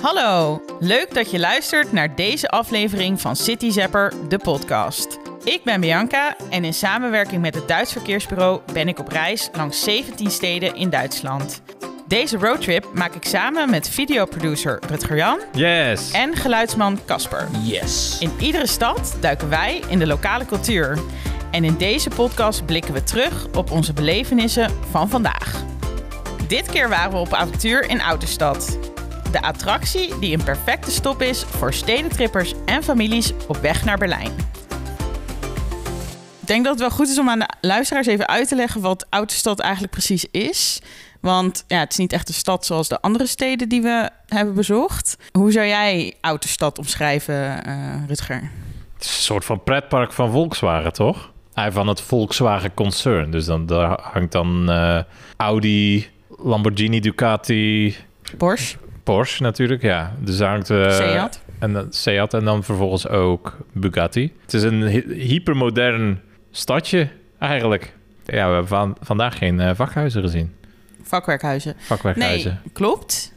Hallo, leuk dat je luistert naar deze aflevering van City Zapper, de podcast. Ik ben Bianca en in samenwerking met het Duits Verkeersbureau ben ik op reis langs 17 steden in Duitsland. Deze roadtrip maak ik samen met videoproducer Rutger Jan Yes. en geluidsman Casper. Yes. In iedere stad duiken wij in de lokale cultuur. En in deze podcast blikken we terug op onze belevenissen van vandaag. Dit keer waren we op avontuur in Autostad. De attractie die een perfecte stop is voor stedentrippers en families op weg naar Berlijn. Ik denk dat het wel goed is om aan de luisteraars even uit te leggen wat Autostad eigenlijk precies is. Want ja, het is niet echt een stad zoals de andere steden die we hebben bezocht. Hoe zou jij Autostad omschrijven, eh, Rutger? Het is een soort van pretpark van Volkswagen, toch? Hij van het Volkswagen concern. Dus dan daar hangt dan eh, Audi, Lamborghini, Ducati, Porsche, Porsche natuurlijk. Ja, dus daar hangt eh, Seat. en dan Seat en dan vervolgens ook Bugatti. Het is een hy- hypermodern stadje eigenlijk. Ja, we hebben van, vandaag geen eh, vakhuizen gezien. vakwerkhuizen. Vakwerkhuizen. Nee, klopt.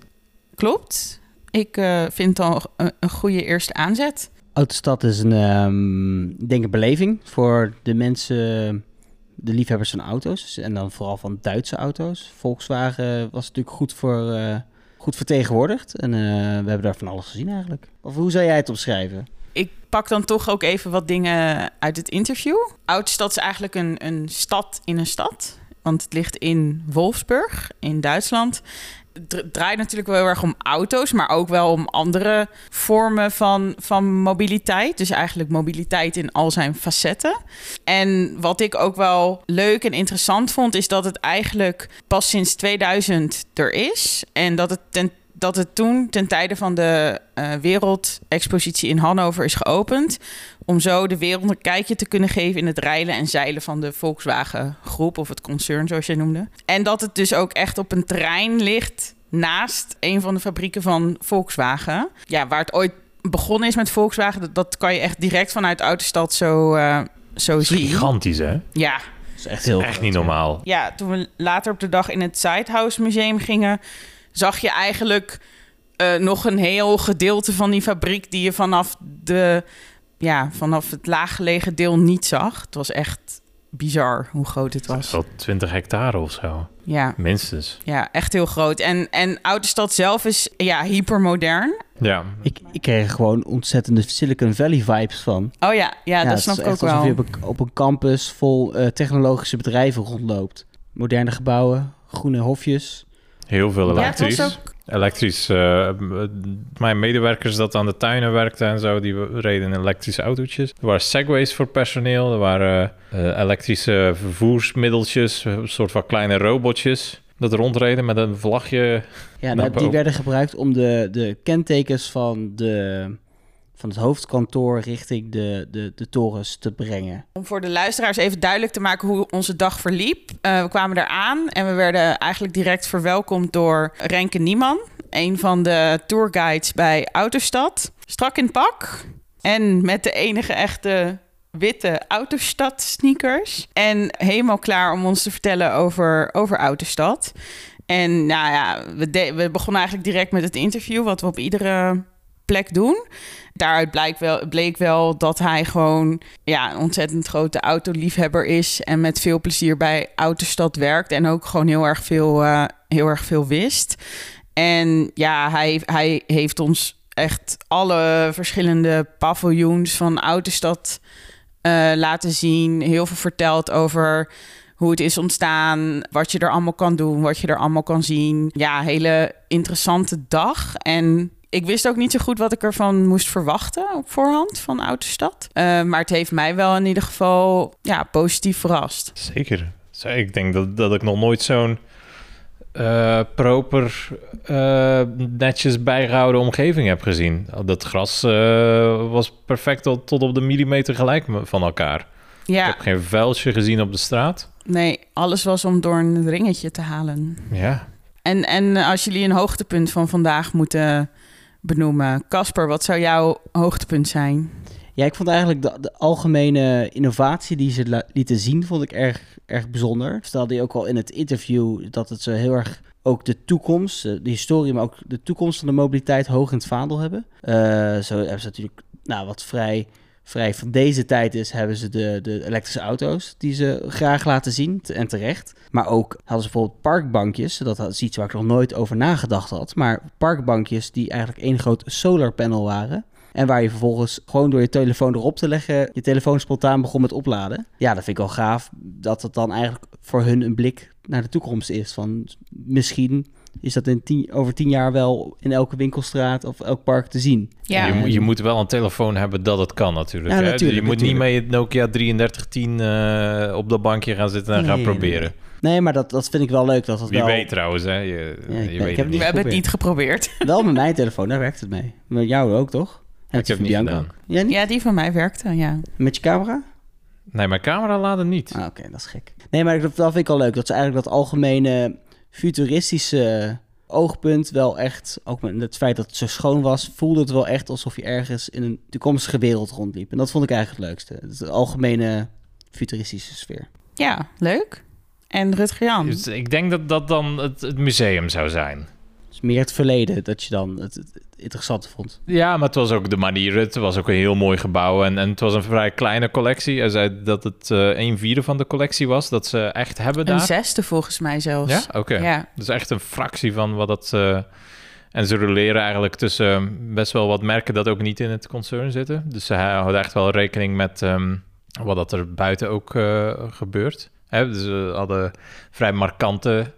Klopt. Ik eh, vind het al een, een goede eerste aanzet. Autostad is een, ehm, ik denk een beleving voor de mensen, de liefhebbers van auto's. En dan vooral van Duitse auto's. Volkswagen was natuurlijk goed, voor, eh, goed vertegenwoordigd. En eh, we hebben daar van alles gezien eigenlijk. Of hoe zou jij het omschrijven? Ik pak dan toch ook even wat dingen uit het interview. Oudstad is eigenlijk een, een stad in een stad. Want het ligt in Wolfsburg, in Duitsland. Draait natuurlijk wel heel erg om auto's, maar ook wel om andere vormen van, van mobiliteit. Dus eigenlijk mobiliteit in al zijn facetten. En wat ik ook wel leuk en interessant vond, is dat het eigenlijk pas sinds 2000 er is. En dat het, ten, dat het toen ten tijde van de eh, Wereldexpositie in Hannover is geopend. Om zo de wereld een kijkje te kunnen geven in het rijlen en zeilen van de Volkswagen groep of het concern, zoals jij noemde. En dat het dus ook echt op een terrein ligt naast een van de fabrieken van Volkswagen. Ja, waar het ooit begonnen is met Volkswagen, dat, dat kan je echt direct vanuit Autostad zo, eh, zo Dat is zien. gigantisch, hè? Ja, Dat is echt heel Echt groot, niet normaal. ja, toen we later op de dag in het Sidehouse Museum gingen, zag je eigenlijk eh, nog een heel gedeelte van die fabriek die je vanaf, de, ja, vanaf het laaggelegen deel niet zag. Het was echt bizar hoe groot het was. Wel 20 hectare of zo. Ja, Minstens. ja echt heel groot. En, en Autostad zelf is ja, hypermodern. Ja, Ik, ik kreeg gewoon ontzettende Silicon Valley vibes van. Oh ja, ja, dat snap ik ook echt alsof wel. je op een, op een campus vol eh, technologische bedrijven rondloopt. Moderne gebouwen, groene hofjes. Heel veel elektrisch. ook Elektrisch. eh, mijn medewerkers dat aan de tuinen werkten en zo, die reden in elektrische autootjes. Er waren segways voor personeel. Er waren eh, elektrische vervoersmiddeltjes, een soort van kleine robotjes. Dat rondreden met een vlagje. Ja, nou, die werden gebruikt om de, de kentekens van, de, van het hoofdkantoor richting de, de, de torens te brengen. Om voor de luisteraars even duidelijk te maken hoe onze dag verliep. Eh, we kwamen daar aan en we werden eigenlijk direct verwelkomd door Renke Nieman. Een van de tourguides bij Autostad. Strak in pak en met de enige echte witte Autostad sneakers. En helemaal klaar om ons te vertellen over, over Autostad. En nou ja, we, de- we begonnen eigenlijk direct met het interview, wat we op iedere plek doen. Daaruit bleek wel, bleek wel dat hij gewoon ja, een ontzettend grote autoliefhebber is. En met veel plezier bij Autostad werkt. En ook gewoon heel erg veel, eh, heel erg veel wist. En ja, hij, hij heeft ons echt alle verschillende paviljoens van Autostad eh, laten zien. Heel veel verteld over hoe het is ontstaan, wat je er allemaal kan doen, wat je er allemaal kan zien. Ja, hele interessante dag. En ik wist ook niet zo goed wat ik ervan moest verwachten op voorhand van Autostad. Eh, maar het heeft mij wel in ieder geval ja, positief verrast. Zeker. Ik denk dat, dat ik nog nooit zo'n eh, proper, eh, netjes bijgehouden omgeving heb gezien. Dat gras was perfect tot, tot op de millimeter gelijk van elkaar. Ik heb geen vuiltje gezien op de straat. nee, alles was om door een ringetje te halen. Ja, En, en als jullie een hoogtepunt van vandaag moeten benoemen, Casper, wat zou jouw hoogtepunt zijn? Ja, ik vond eigenlijk de, de algemene innovatie die ze lieten zien, vond ik erg, erg bijzonder. Stelde je ook al in het interview dat het ze heel erg ook de toekomst, eh, de historie, maar ook de toekomst van de mobiliteit hoog in het vaandel hebben. Eh, zo hebben ze natuurlijk, nou, wat vrij, vrij van deze tijd is, hebben ze de, de elektrische auto's die ze graag laten zien en terecht. Maar ook hadden ze bijvoorbeeld parkbankjes, dat is iets waar ik nog nooit over nagedacht had. Maar parkbankjes die eigenlijk één groot solar panel waren. En waar je vervolgens gewoon door je telefoon erop te leggen, je telefoon spontaan begon met opladen. Ja, dat vind ik wel gaaf. Dat het dan eigenlijk voor hun een blik naar de toekomst is. Van misschien is dat in tien, over tien jaar wel in elke winkelstraat of elk park te zien. Ja. Je, moet- je moet wel een telefoon hebben dat het kan natuurlijk. Ja, hè? natuurlijk, je moet natuurlijk. niet met je Nokia 3310 eh, op dat bankje gaan zitten en Nee, gaan nee, proberen. Nee, maar dat, dat vind ik wel leuk. Dat het Wie wel, weet trouwens, hè? Je, Ja, je weet het. We hebben het niet geprobeerd. Wel met mijn telefoon, daar werkt het mee. Met jou ook, toch? En Ik heb die niet van Bianca gedaan. niet? Ja, die van mij werkte, ja. Met je camera? Nee, mijn camera laden niet. Ah, oké, dat is gek. Nee, maar dat, dat vind ik al leuk. Dat ze eigenlijk dat algemene futuristische oogpunt wel echt... Ook met het feit dat het zo schoon was... voelde het wel echt alsof je ergens in een toekomstige wereld rondliep. En dat vond ik eigenlijk het leukste. Het algemene futuristische sfeer. Ja, leuk. En Rutger Jan? Ik denk dat dat dan het, het museum zou zijn. Meer het verleden dat je dan het, interessante vond. Ja, maar het was ook de manier. Het was ook een heel mooi gebouw. En, en het was een vrij kleine collectie. Hij zei dat het eh een vierde van de collectie was. Dat ze echt hebben Een daar. zesde volgens mij zelfs. Ja, oké. Ja. Dus echt een fractie van wat dat... eh, en ze roleren eigenlijk tussen best wel wat merken dat ook niet in het concern zitten. Dus ze houden echt wel rekening met ehm, wat dat er buiten ook eh, gebeurt. Hè, dus ze hadden vrij markante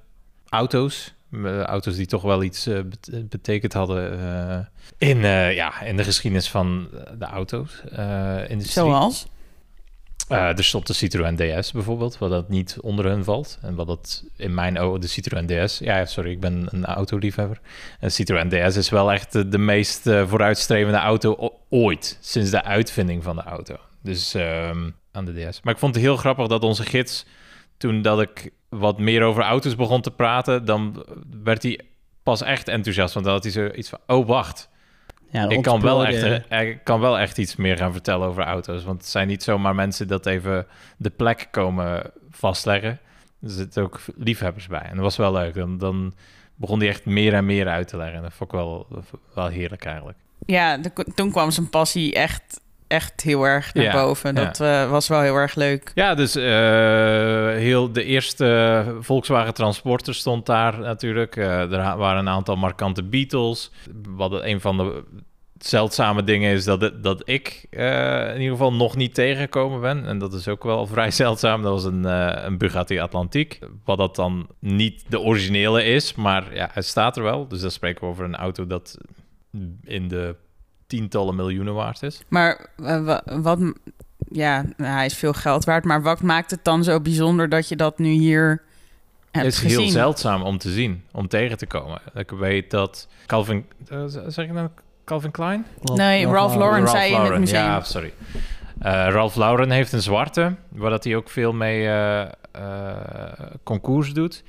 auto's. Eh, auto's die toch wel iets bet- betekend hadden in, ja, in de geschiedenis van de auto's. eh industrie. Zoals? Er stond de Citroën DS bijvoorbeeld, wat dat niet onder hun valt. En wat dat in mijn ogen, de Citroën DS... Ja, sorry, ik ben een autoliefhebber. En Citroën DS is wel echt de, de meest vooruitstrevende auto ooit. Sinds de uitvinding van de auto. Dus ehm, aan de DS. Maar ik vond het heel grappig dat onze gids... Toen dat ik wat meer over auto's begon te praten... dan werd hij pas echt enthousiast. Want dan had hij zoiets van... Oh, wacht. Ja, Ik kan, wel echt, ontspoorde- eh, ik kan wel echt iets meer gaan vertellen over auto's. Want het zijn niet zomaar mensen dat even de plek komen vastleggen. Er zitten ook liefhebbers bij. En dat was wel leuk. Dan, dan begon hij echt meer en meer uit te leggen. En dat vond ik wel, wel heerlijk eigenlijk. Ja, de- toen kwam zijn passie echt, echt heel erg naar Ja, boven. ja. Dat eh, was wel heel erg leuk. Ja, dus eh, heel de eerste Volkswagen Transporter stond daar natuurlijk. Eh, er waren een aantal markante Beatles. Wat een van de zeldzame dingen is dat, het- dat ik in ieder geval nog niet tegengekomen ben. En dat is ook wel vrij zeldzaam. Dat was een, een Bugatti Atlantique. Wat dat dan niet de originele is, maar ja, het staat er wel. Dus dan spreken we over een auto dat in de tientallen miljoenen waard is. Maar eh, wa- wat... Ja, hij is veel geld waard. Maar wat maakt het dan zo bijzonder dat je dat nu hier hebt Het is gezien? heel zeldzaam om te zien, om tegen te komen. Ik weet dat Calvin, eh, zeg ik nou Calvin Klein? Nee, Ralph Lauren zei in het museum. Ja, sorry. Eh, Ralph Lauren heeft een zwarte, waar dat hij ook veel mee eh, eh, concours doet.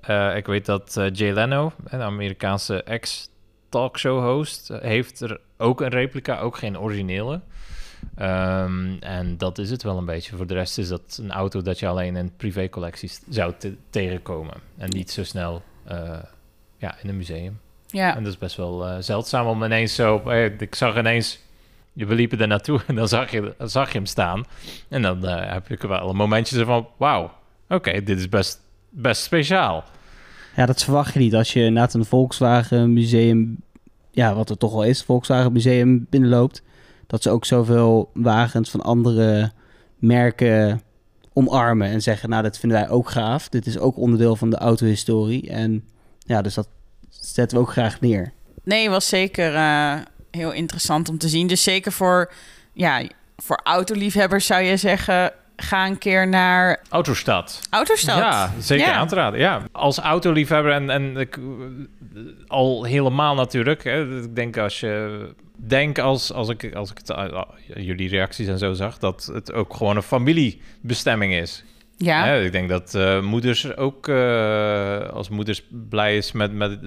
Eh, ik weet dat Jay Leno, een Amerikaanse ex-talkshow-host, eh, heeft er ook een replica, ook geen originele. Ehm, en dat is het wel een beetje. Voor de rest is dat een auto dat je alleen in privécollecties zou te- tegenkomen. En niet zo snel eh, ja, in een museum. Ja. En dat is best wel eh, zeldzaam om ineens zo... ik zag ineens... We liepen er naartoe en dan zag je, zag je hem staan. En dan heb ik wel een momentje van... Wauw, oké, dit is best, best speciaal. Ja, dat verwacht je niet als je naar een Volkswagen museum, ja, wat er toch al is, Volkswagen museum binnenloopt, dat ze ook zoveel wagens van andere merken omarmen en zeggen, nou, dat vinden wij ook gaaf. Dit is ook onderdeel van de autohistorie en ja, dus dat zetten we ook graag neer. Nee, was zeker eh, heel interessant om te zien. Dus zeker voor, ja, voor autoliefhebbers zou je zeggen... ga een keer naar Autostad. Autostad. Ja, zeker Ja. aan te raden. Ja. Als autoliefhebber en, en ik, al helemaal natuurlijk. Hè, ik denk als je... Denk als, als ik, als ik het, eh, jullie reacties en zo zag... dat het ook gewoon een familiebestemming is. Ja, Ja, ik denk dat eh, moeders ook, eh, als moeders blij is met, met,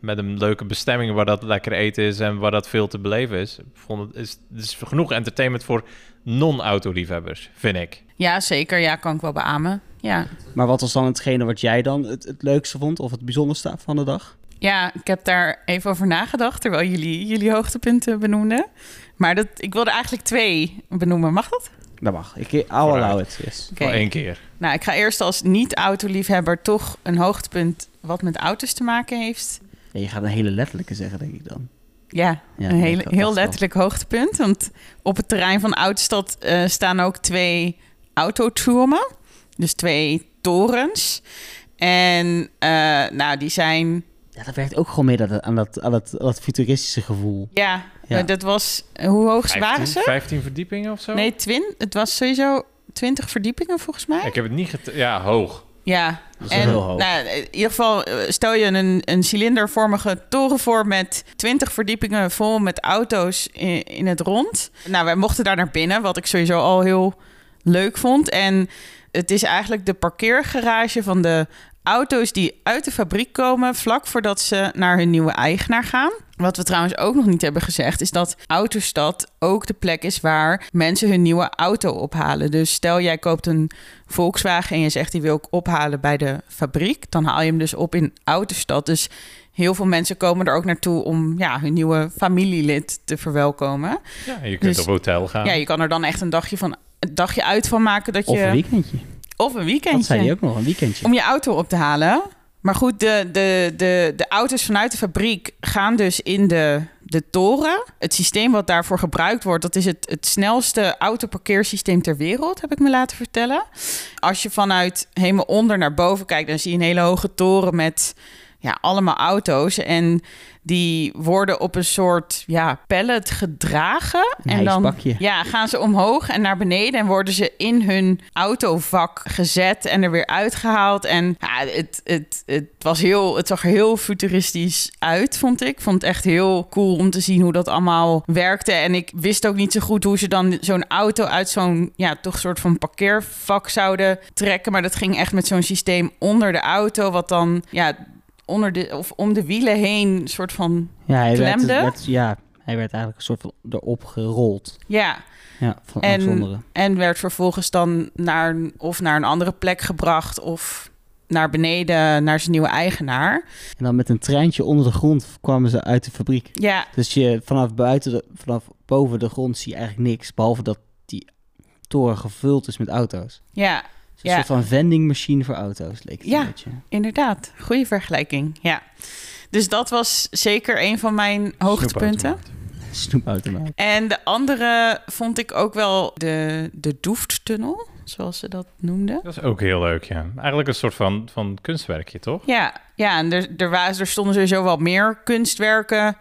met een leuke bestemming waar dat lekker eten is en waar dat veel te beleven is. Ik Vond het is, is genoeg entertainment voor non-autoliefhebbers, vind ik. ja zeker. Ja, kan ik wel beamen. Ja. Maar wat was dan hetgene wat jij dan het, het leukste vond of het bijzonderste van de dag? ja, ik heb daar even over nagedacht terwijl jullie jullie hoogtepunten benoemden. Maar dat, ik wilde eigenlijk twee benoemen. Mag dat? Dat mag. Ik I'll allow it, yes. Voor één keer. Nou, ik ga eerst als niet-autoliefhebber toch een hoogtepunt wat met auto's te maken heeft. Ja, je gaat een hele letterlijke zeggen, denk ik dan. Ja, Ja, een hele, heel letterlijk hoogtepunt. Want op het terrein van Oudstad eh, staan ook twee autotromen. Dus twee torens. En eh, nou, die zijn... Ja, dat werkt ook gewoon mee dat, aan, dat, aan, dat, aan dat futuristische gevoel. Ja, Ja. dat was... Hoe hoog waren 15, ze? 15 verdiepingen of zo? Nee, twin, het was sowieso 20 verdiepingen volgens mij. Ik heb het niet get... Ja, hoog. Ja, Dat is en heel hoog. Nou, in ieder geval eh, stel je een, een cilindervormige toren voor met 20 verdiepingen vol met auto's in, in het rond. Nou, wij mochten daar naar binnen, wat ik sowieso al heel leuk vond. En het is eigenlijk de parkeergarage van de auto's die uit de fabriek komen vlak voordat ze naar hun nieuwe eigenaar gaan. Wat we trouwens ook nog niet hebben gezegd, is dat Autostad ook de plek is waar mensen hun nieuwe auto ophalen. Dus stel jij koopt een Volkswagen en je zegt die wil ik ophalen bij de fabriek, dan haal je hem dus op in Autostad. Dus heel veel mensen komen er ook naartoe om ja, hun nieuwe familielid te verwelkomen. Ja, je kunt Dus- op hotel gaan. Ja, je kan er dan echt een dagje, van, een dagje uit van maken dat je. Of een weekendje. Of een weekendje. Dat zei hij ook nog, een weekendje. Om je auto op te halen. Maar goed, de, de, de, de auto's vanuit de fabriek gaan dus in de, de toren. Het systeem wat daarvoor gebruikt wordt, dat is het, het snelste autoparkeersysteem ter wereld, heb ik me laten vertellen. Als je vanuit helemaal onder naar boven kijkt, dan zie je een hele hoge toren met ja, allemaal auto's. En die worden op een soort ja, pallet gedragen. Een en dan ja, gaan ze omhoog en naar beneden en worden ze in hun autovak gezet en er weer uitgehaald. En ja, het, het, het, was heel, het zag er heel futuristisch uit, vond ik. Ik vond het echt heel cool om te zien hoe dat allemaal werkte. En ik wist ook niet zo goed hoe ze dan zo'n auto uit zo'n, ja, toch soort van parkeervak zouden trekken. Maar dat ging echt met zo'n systeem onder de auto, wat dan, ja, onder de, of om de wielen heen, soort van, Ja, hij klemde. werd- ja, hij werd eigenlijk een soort van erop gerold. ja, Ja, van En-. En werd vervolgens dan naar, of naar een andere plek gebracht of naar beneden naar zijn nieuwe eigenaar. En dan met een treintje onder de grond kwamen ze uit de fabriek. Ja, Dus je, vanaf, buiten de, vanaf boven de grond zie je eigenlijk niks. Behalve dat die toren gevuld is met auto's. Ja. Een soort van vendingmachine voor auto's, leek het Ja. een beetje. inderdaad. Goede vergelijking. Ja. Dus dat was zeker een van mijn hoogtepunten. Snoepautomaat. En de andere vond ik ook wel de, de Doefttunnel, zoals ze dat noemden. Dat is ook heel leuk, ja. Eigenlijk een soort van, van kunstwerkje, toch? Ja, ja en er, er, was, er stonden sowieso wel meer kunstwerken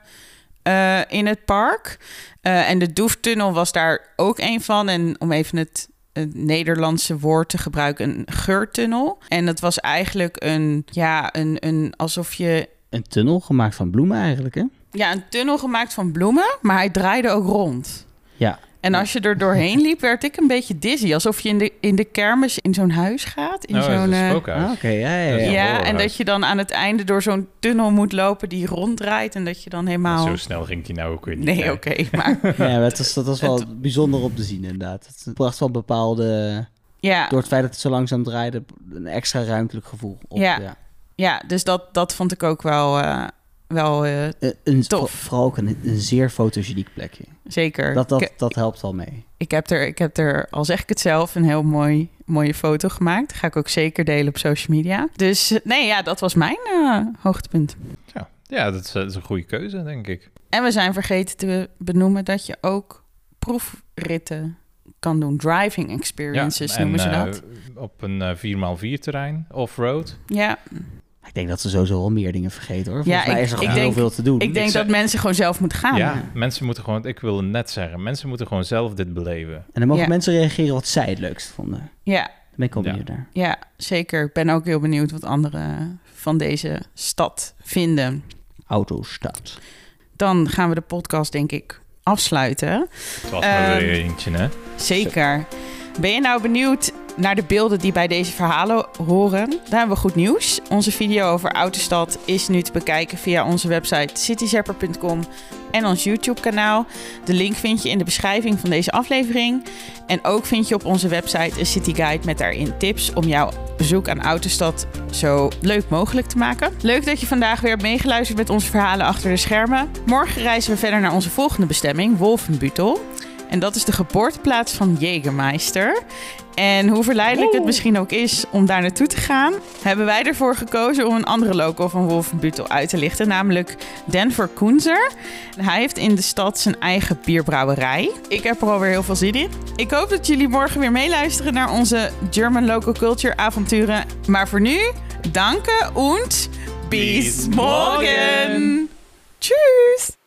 eh, in het park. Eh, en de Doeftunnel was daar ook een van. En om even het, het Nederlandse woord te gebruiken, een geurtunnel. En dat was eigenlijk een, ja, een, een alsof je... Een tunnel gemaakt van bloemen eigenlijk, hè? Ja, een tunnel gemaakt van bloemen, maar hij draaide ook rond. Ja. En als je er doorheen liep, werd ik een beetje dizzy. Alsof je in de, in de kermis in zo'n huis gaat. In oh, zo'n, eh, spookhuis. Ah, oké, ja, ja, ja. en dat je dan aan het einde door zo'n tunnel moet lopen die ronddraait. En dat je dan helemaal... Zo snel ging die nou ook weer niet. Nee, oké. maar Ja, maar dat was, dat was wel bijzonder om te zien, inderdaad. Het bracht wel bepaalde... ja, Door het feit dat het zo langzaam draaide, een extra ruimtelijk gevoel op. Ja. ja. ja dus dat, dat vond ik ook wel, eh, wel eh, Een, een, Tof. voor- Vooral ook een, een zeer fotogeniek plekje. zeker. Dat, dat, ik, dat helpt wel mee. ik, heb er, ik heb er, al zeg ik het zelf, een heel mooi, mooie foto gemaakt. Dat ga ik ook zeker delen op social media. Dus eh, nee, ja, dat was mijn eh, hoogtepunt. Ja, ja dat, is, dat is een goede keuze, denk ik. En we zijn vergeten te benoemen dat je ook proefritten kan doen. Driving experiences en, noemen ze eh, dat. op een eh 4x4 terrein, off-road. Ja, Ik denk dat ze sowieso wel meer dingen vergeten hoor. Ja, Volgens mij ik- is er ik gewoon heel denk- veel te doen. ik denk dat mensen gewoon zelf moeten gaan. ja, mensen moeten gewoon, ik wilde net zeggen, mensen moeten gewoon zelf dit beleven. En dan mogen Ja. mensen reageren wat zij het leukst vonden. Ja, ben ik Ja. benieuwd naar. Ja, zeker. Ik ben ook heel benieuwd wat anderen van deze stad vinden. Autostad. Dan gaan we de podcast, denk ik, afsluiten. Het was maar Ehm, weer eentje, hè? Zeker. Ben je nou benieuwd naar de beelden die bij deze verhalen horen? Dan hebben we goed nieuws. Onze video over Autostad is nu te bekijken via onze website cityzapper.com en ons YouTube-kanaal. De link vind je in de beschrijving van deze aflevering. En ook vind je op onze website een cityguide met daarin tips om jouw bezoek aan Autostad zo leuk mogelijk te maken. Leuk dat je vandaag weer hebt meegeluisterd met onze verhalen achter de schermen. Morgen reizen we verder naar onze volgende bestemming, Wolfenbüttel. En dat is de geboorteplaats van Jägermeister. En hoe verleidelijk het misschien ook is om daar naartoe te gaan, hebben wij ervoor gekozen om een andere local van Wolfenbüttel uit te lichten, namelijk Denver Koenzer. Hij heeft in de stad zijn eigen bierbrouwerij. Ik heb er alweer heel veel zin in. Ik hoop dat jullie morgen weer meeluisteren naar onze German Local Culture avonturen. Maar voor nu, danke und bis morgen. Tschüss!